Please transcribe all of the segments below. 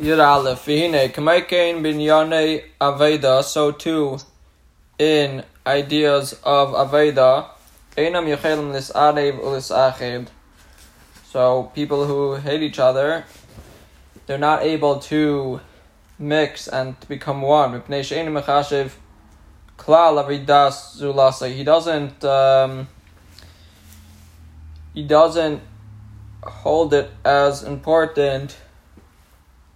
Yud Aleph, Vihine, Kamaikein bin Aveda, so too in ideas of Aveda, Einam Yechelim Lis Arev Ulis Achid. So people who hate each other, they're not able to mix and to become one. Klal Avidas Zulasa. He doesn't, um, he doesn't hold it as important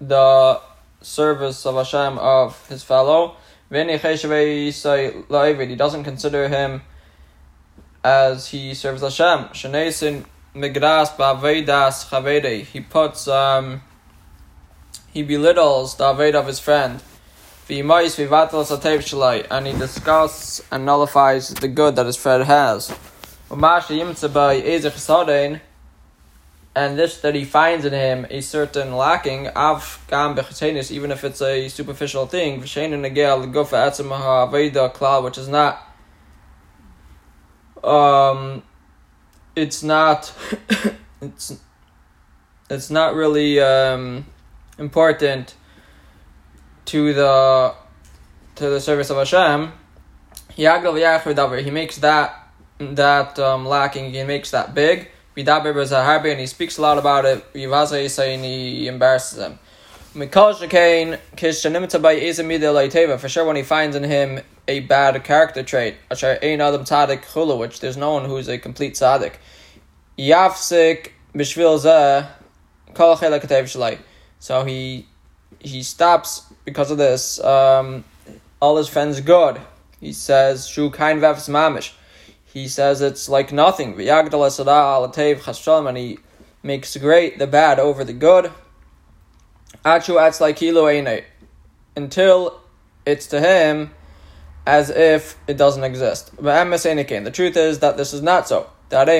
the service of Hashem of his fellow. He doesn't consider him as he serves Hashem. He puts um, he belittles the aved of his friend. And he discusses and nullifies the good that his friend has and this that he finds in him a certain lacking av gam even if it's a superficial thing which is not um it's not it's it's not really um important to the to the service of Hashem. He makes that that um, lacking he makes that big And he speaks a lot about it. Yivaza Yisai, and he embarrasses him. Mikal Shekain, Kishanimta by for sure when he finds in him a bad character trait, Ein Adam Tzadik Chulu, which there's no one who's a complete Tzadik. Yafsik. So he he stops because of this. Um, all his friends good. He says, Shu Kain Vavs Mamish he says it's like nothing. And he makes great the bad over the good. Until it's to him as if it doesn't exist. The truth is that this is not so. That's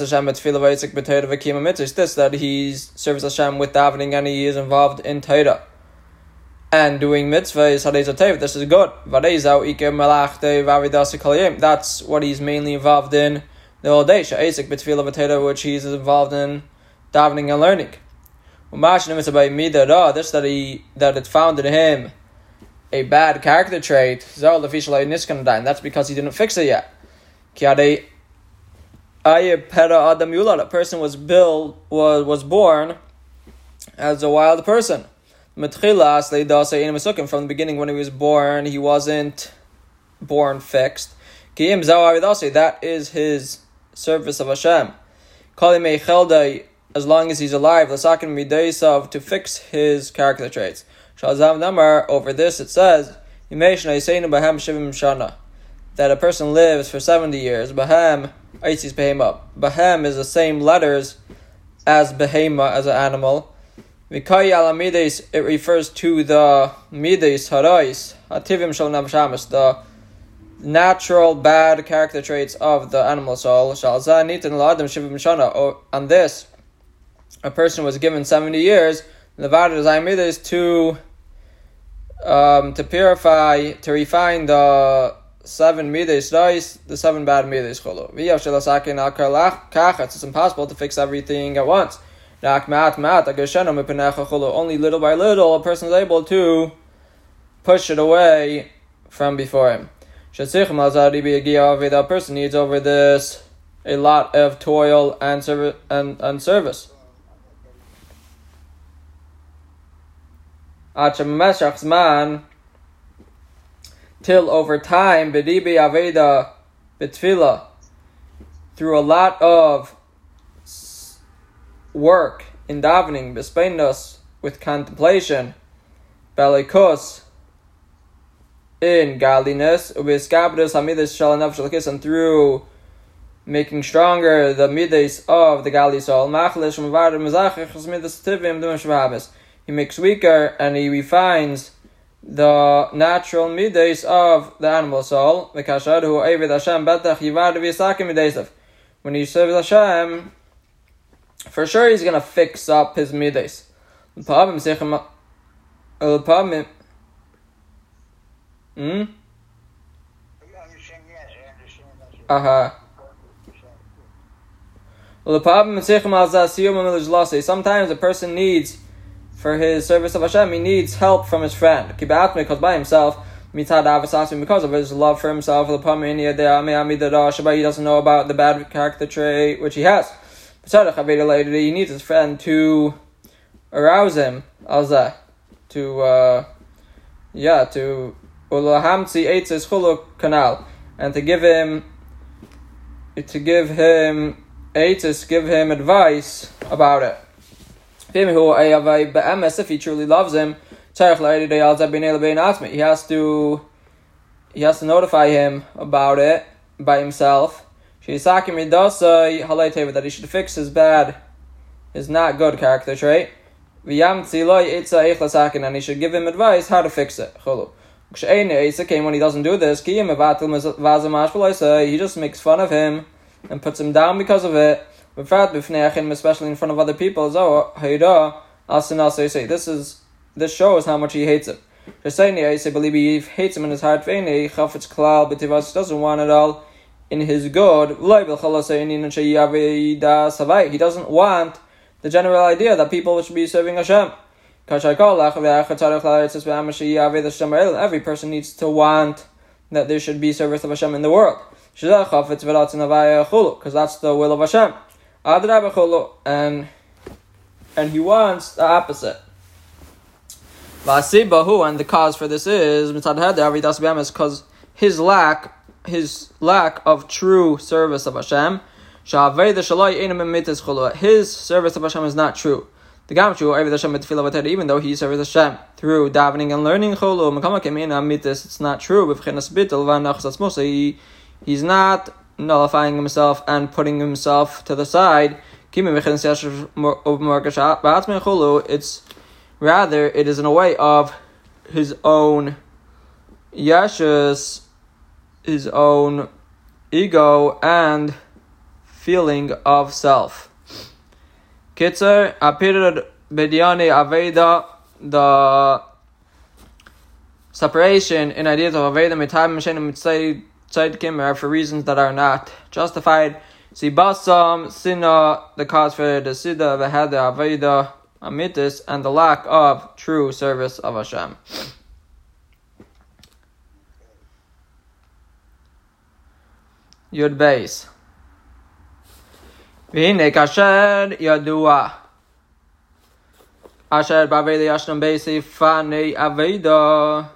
Hashem It's this that he serves Hashem with davening and he is involved in Torah and doing mitzvahs hadei This is good. That's what he's mainly involved in the whole day. which he's involved in davening and learning. This that he that it found in him a bad character trait. That's because he didn't fix it yet. A person was built was was born as a wild person. From the beginning, when he was born, he wasn't born fixed. That is his service of Hashem. As long as he's alive, to fix his character traits. Over this, it says that a person lives for 70 years. Bahem, Bahem is the same letters as Behema, as an animal. Mikai it refers to the mides harais, ativim shal navshamas, the natural bad character traits of the animal soul. Shalza nitin la'adam shivim shana. On this, a person was given seventy years. Nevada is to um, to purify, to refine the seven mides dice, the seven bad mides cholo. It's impossible to fix everything at once. Only little by little, a person is able to push it away from before him. The person needs over this a lot of toil and, serv- and, and service. Till over time, through a lot of work in davening, bespainos with contemplation, balikos in godliness, ubiskabdus hamidas shalanav shalakis, and through making stronger the midas of the gali soul, machlish midas He makes weaker and he refines the natural midas of the animal soul. When he serves Hashem, for sure he's gonna fix up his midas. The problem is the problem. Hmm. Uh huh. Well, the problem is sometimes a person needs for his service of Hashem, he needs help from his friend. Because by himself, because of his love for himself, he doesn't know about the bad character trait which he has. He needs his friend to arouse him, to, uh, yeah, to, canal, and to give him, to give him, to give him advice about it. If he truly loves him, he has to he has to notify him about it by himself. That he should fix his bad, his not good character trait. And he should give him advice how to fix it. When he doesn't do this, he just makes fun of him and puts him down because of it. Especially in front of other people. Oh, this is this shows how much he hates him. I believe he hates him in his heart. He doesn't want it all in his good. He doesn't want the general idea that people should be serving Hashem. Every person needs to want that there should be service of Hashem in the world. Because that's the will of Hashem. And, and he wants the opposite. And the cause for this is because his lack, his lack of true service of Hashem. His service of Hashem is not true. The Gamshu, even though he serves Hashem through davening and learning it's not true. He, he's not nullifying himself and putting himself to the side. It's Rather, it is in a way of his own yeshus, his own ego and feeling of self. Kitzer, apirad bediane aveda, the separation in ideas of aveda mitam mishenim tzedkim are for reasons that are not justified. Sibasam, sina, the cause for the sida, the aveda, amitis, and the lack of true service of Hashem. Yud Beis. V'hine kasher yadua. Asher b'aveda yashnam beisi fanei aveda.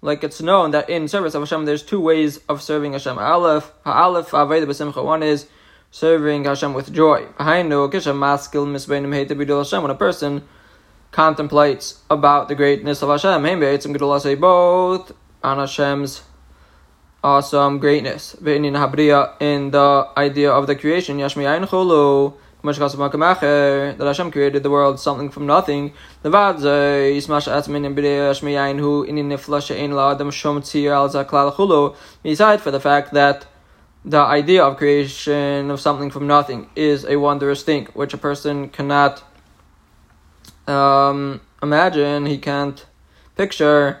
Like it's known that in service of Hashem, there's two ways of serving Hashem. Aleph, ha'aleph aveda b'simcha. One is serving Hashem with joy. When a person contemplates about the greatness of Hashem, both on awesome greatness. In the idea of the creation, that Hashem created the world something from nothing. Besides for the fact that the idea of creation of something from nothing is a wondrous thing, which a person cannot um, imagine, he can't picture.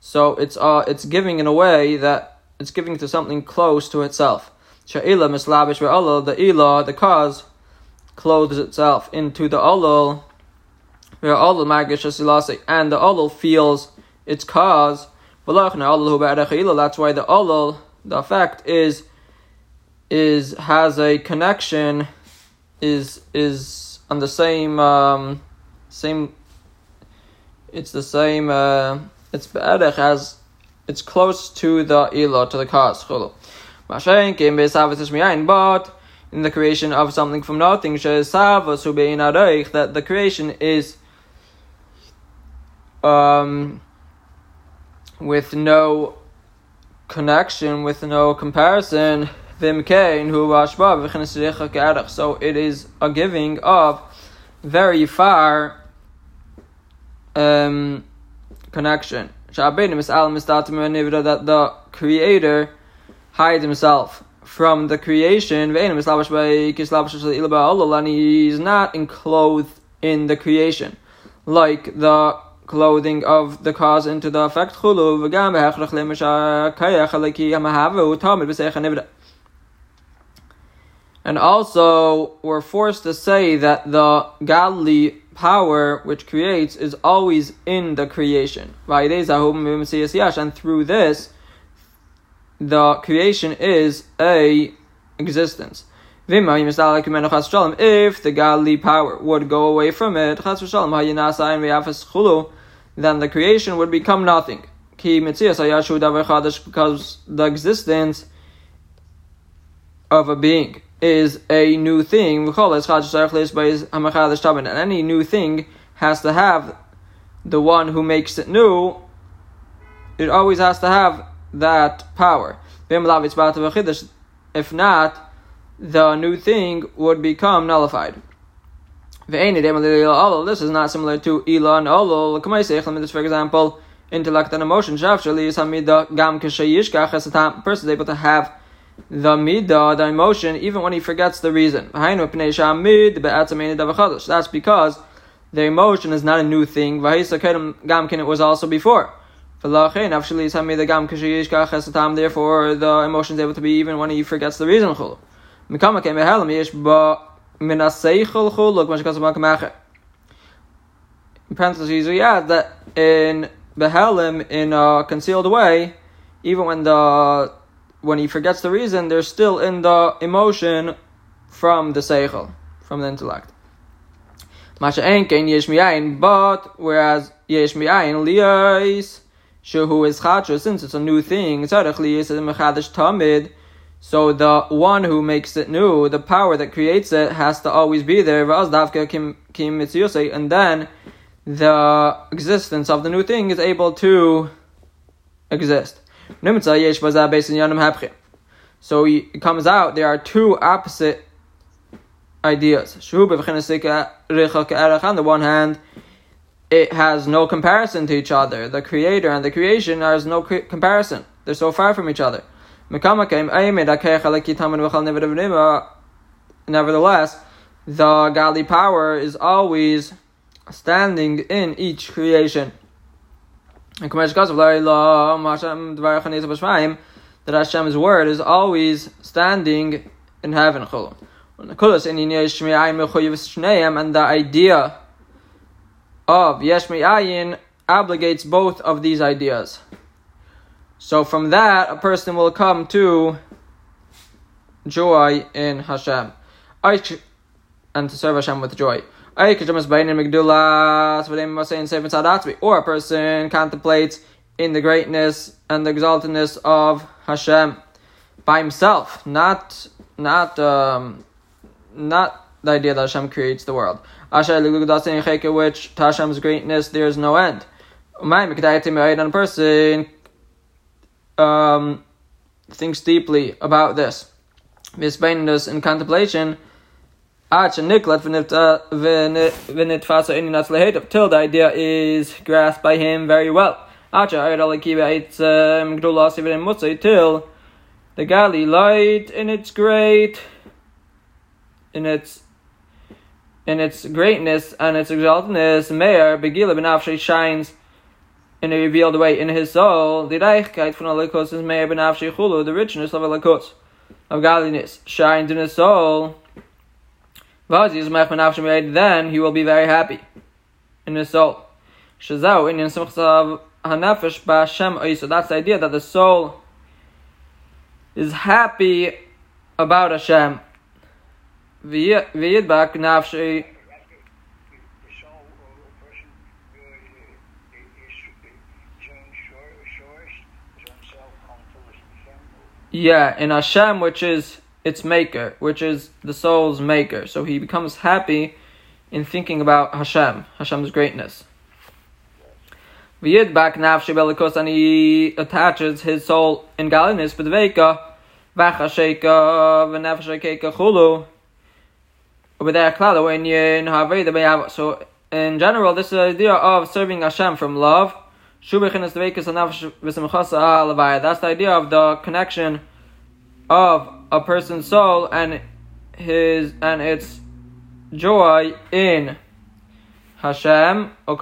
So it's uh, it's giving in a way that it's giving to something close to itself. The Ila, the cause, clothes itself into the Olul, and the Olul feels its cause that's why the olol, the effect is is has a connection, is is on the same um, same. It's the same. Uh, it's be'erech has. It's close to the ilo to the cause chulu. But in the creation of something from nothing, that the creation is um with no connection, with no comparison, So it is a giving of very far um, connection. That the Creator hides himself from the creation, and he's not enclosed in the creation, like the clothing of the cause into the effect. And also, we're forced to say that the godly power which creates is always in the creation. And through this, the creation is a existence. If the godly power would go away from it, then the creation would become nothing. Because the existence of a being is a new thing. We call it scratchless base and any new thing has to have the one who makes it new. It always has to have that power. If not, the new thing would become nullified. This is not similar to and olol. For example, intellect and emotion. Person is able to have the midah, the emotion, even when he forgets the reason. That's because the emotion is not a new thing. It was also before. Therefore, the emotion is able to be even when he forgets the reason. In parentheses, we add that in Behelim, in a concealed way, even when the when he forgets the reason, they're still in the emotion from the seichel, from the intellect. Masha enkein but whereas yesh miyayin liyais shehu is since it's a new thing, tamid. So the one who makes it new, the power that creates it, has to always be there. And then the existence of the new thing is able to exist. So it comes out there are two opposite ideas. On the one hand, it has no comparison to each other. The creator and the creation has no comparison. They're so far from each other. Nevertheless, the godly power is always standing in each creation. And that Hashem's word is always standing in heaven. And the idea of Yesh Ayin obligates both of these ideas. So from that, a person will come to joy in Hashem. And to serve Hashem with joy. Or a person contemplates in the greatness and the exaltedness of Hashem by himself, not not um, not the idea that Hashem creates the world. Which to Hashem's greatness there is no end. And a person um, thinks deeply about this. This in contemplation till the idea is grasped by him very well. Um, till the galley light in its great in its in its greatness and its exaltedness, Meir Begila Benafshe shines in a revealed way in his soul. The Reichkeit von Alikos is Meir Benafshe Chulu, the richness of Alikos, of godliness, shines in his soul then he will be very happy in his soul. So that's the idea that the soul is happy about Hashem. Yeah, in Hashem, which is its maker, which is the soul's maker. So he becomes happy in thinking about Hashem, Hashem's greatness. V'yidbak nafshi belikos, and he attaches his soul in godliness, but veka v'chasheka v'nefesh chulu. There, klala when you So in general, this is the idea of serving Hashem from love. That's the idea of the connection of a person's soul and his and its joy in Hashem. And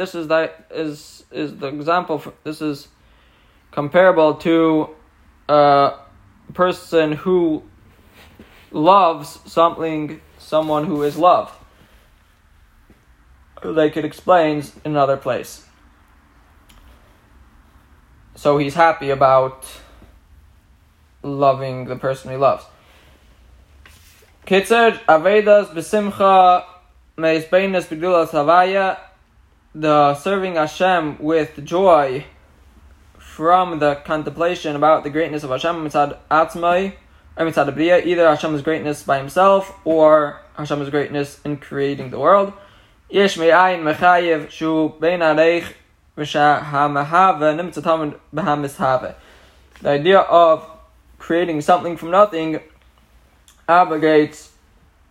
this is that is is the example. For, this is comparable to a person who loves something, someone who is loved. Like it explains in another place. So he's happy about loving the person he loves. Kitzer, Avedas, Besimcha, Meis Beinas, Begdulas Havaya, the serving Hashem with joy from the contemplation about the greatness of Hashem, Mitzad Atzmai, or Mitzad either Hashem's greatness by himself or Hashem's greatness in creating the world. Yesh Me'ayin Mechayev Shu Bein The idea of creating something from nothing obligates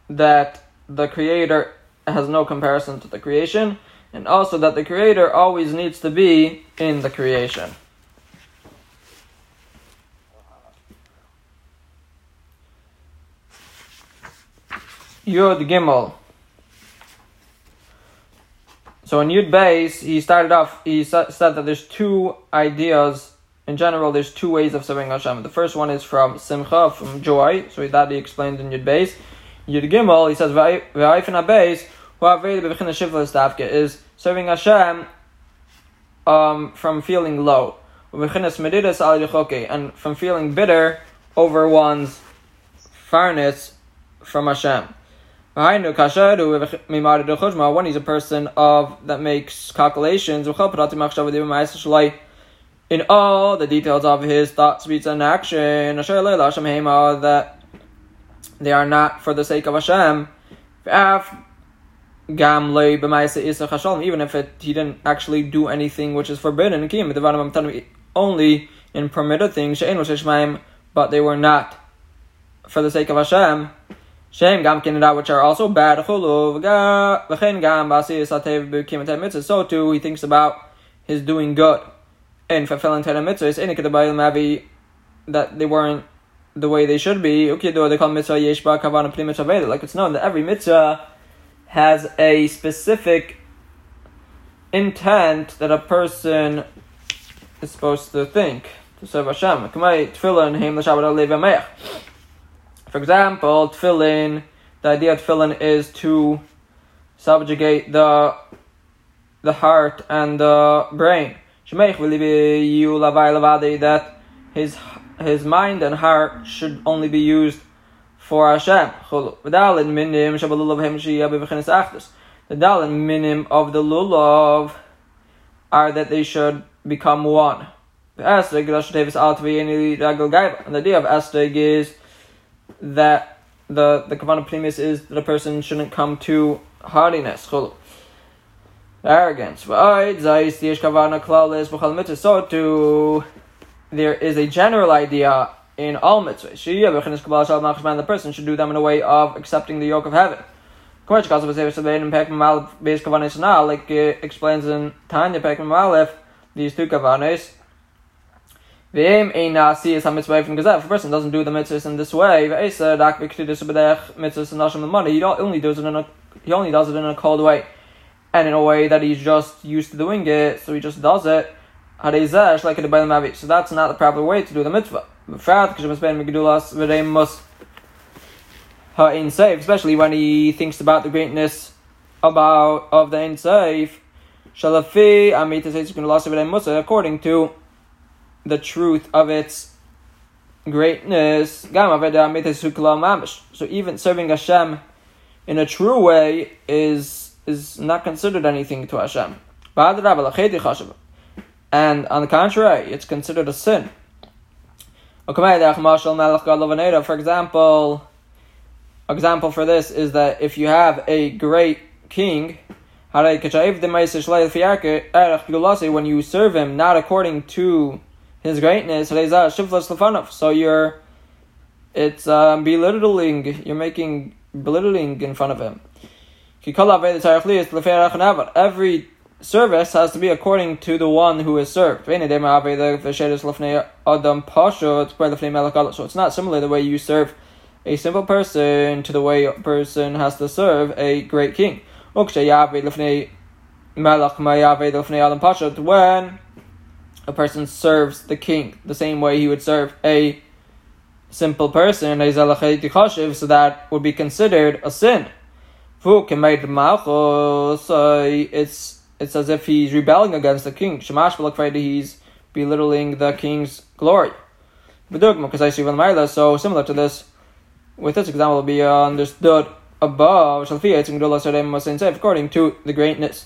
that the creator has no comparison to the creation, and also that the creator always needs to be in the creation. Yud Gimel. So in Yud Beis, he started off, he said that there's two ideas in general, there's two ways of serving Hashem. The first one is from simcha, from joy. So that he explained in Yud Beis. Yud Gimel, he says, "V'ayfen habeis is serving Hashem um, from feeling low, and from feeling bitter over one's farness from Hashem. When he's a person of that makes calculations, in all the details of his thoughts, speech, and action, that they are not for the sake of Hashem. Even if it, he didn't actually do anything which is forbidden, only in permitted things, but they were not for the sake of Hashem. Shem gam kinida, which are also bad. So too, he thinks about his doing good in fulfilling Torah mitzvahs, in Mavi, that they weren't the way they should be. Ukido, they call mitzvah yeshba kavana pli mitzvah Like it's known that every mitzvah has a specific intent that a person is supposed to think to serve Hashem. For example, tefillin, the idea of tefillin is to subjugate the the heart and the brain that his his mind and heart should only be used for Hashem. The daled minim of the lulav are that they should become one. The and the idea of estig is that the the kavanah primus is that a person shouldn't come to hardiness arrogance. So too, there is a general idea in all mitzvahs. The person should do them in a way of accepting the yoke of heaven. Like it explains in Tanya Pekman Malef, these two kavanes. If a person doesn't do the mitzvahs in this way, he only does it in a he only does it in a cold way and in a way that he's just used to doing it, so he just does it. So that's not the proper way to do the mitzvah. Especially when he thinks about the greatness about of the Ein Sof, according to the truth of its greatness. So even serving Hashem in a true way is is not considered anything to Hashem. And on the contrary, it's considered a sin. For example, example for this is that if you have a great king, when you serve him not according to his greatness. So you're, it's um, belittling. You're making belittling in front of him. Every service has to be according to the one who is served. So it's not similar the way you serve a simple person to the way a person has to serve a great king. When a person serves the king the same way he would serve a simple person, so that would be considered a sin. So uh, it's it's as if he's rebelling against the king. Shamash he's belittling the king's glory. So similar to this, with this example, will be understood above. According to the greatness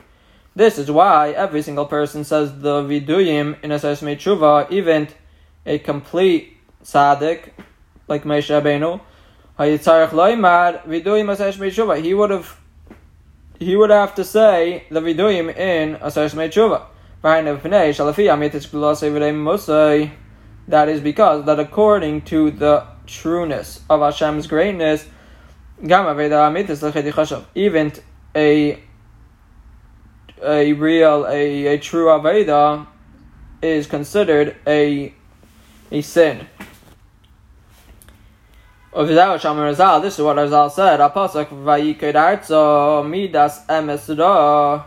this is why every single person says the viduyim in a Tshuva, even a complete tzaddik like Moshe Rabbeinu. He would have he would have to say the viduyim in a Tshuva. That is because that according to the trueness of Hashem's greatness, even a a real a, a true aveda is considered a a sin. This is what Razal said. Apostle vayiked arzo midas emesra.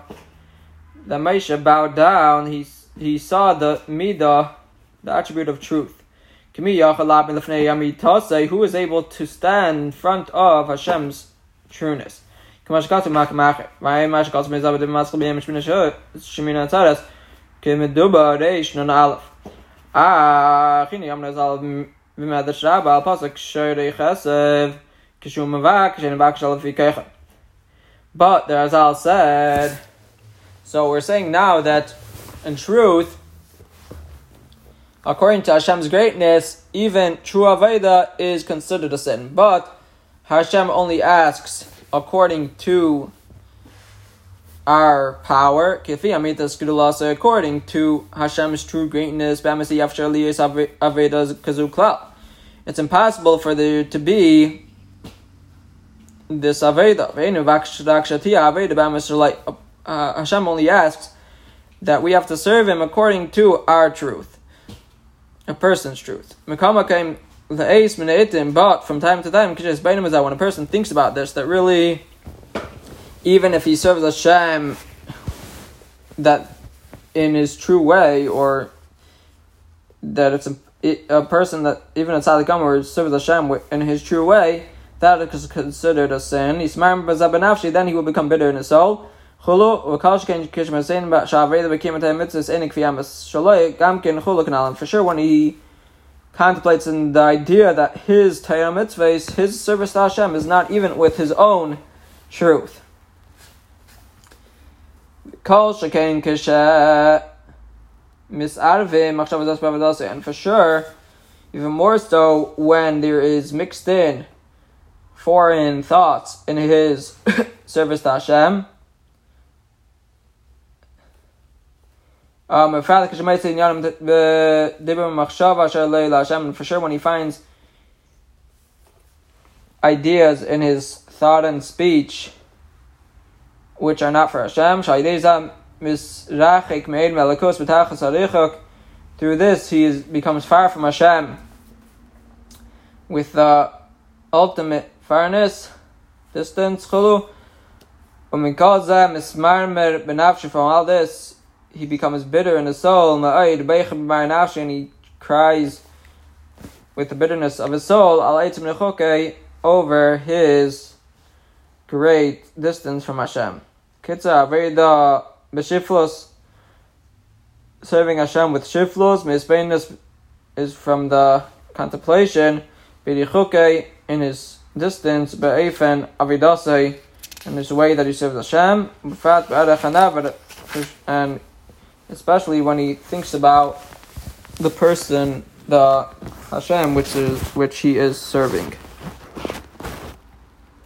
The Moshe bowed down. He he saw the midah, the attribute of truth. Who is able to stand in front of Hashem's trueness? But the Razal said, so we're saying now that in truth, according to Hashem's greatness, even true Aveda is considered a sin. But Hashem only asks according to our power, according to Hashem's true greatness, it's impossible for there to be this Aveda. Uh, Hashem only asks that we have to serve Him according to our truth a person's truth. The ace but from time to time, is that when a person thinks about this, that really, even if he serves Hashem, that in his true way, or that it's a, a person that even a tzaddik or serves Hashem in his true way, that is considered a sin. Then he will become bitter in his soul. For sure, when he contemplates in the idea that his Torah mitzvahs, his service to Hashem, is not even with his own truth. And for sure, even more so when there is mixed in foreign thoughts in his service to Hashem. Um, for sure, when he finds ideas in his thought and speech which are not for Hashem, through this he is, becomes far from Hashem with the ultimate farness, distance, chulu. From all this, he becomes bitter in his soul, and he cries with the bitterness of his soul over his great distance from Hashem. Kitza, very b'shiflos, serving Hashem with shiflos, misbeinus is from the contemplation, b'dichuke, in his distance, be'efen avidase, in his way that he serves Hashem, and especially when he thinks about the person, the Hashem, which is which he is serving.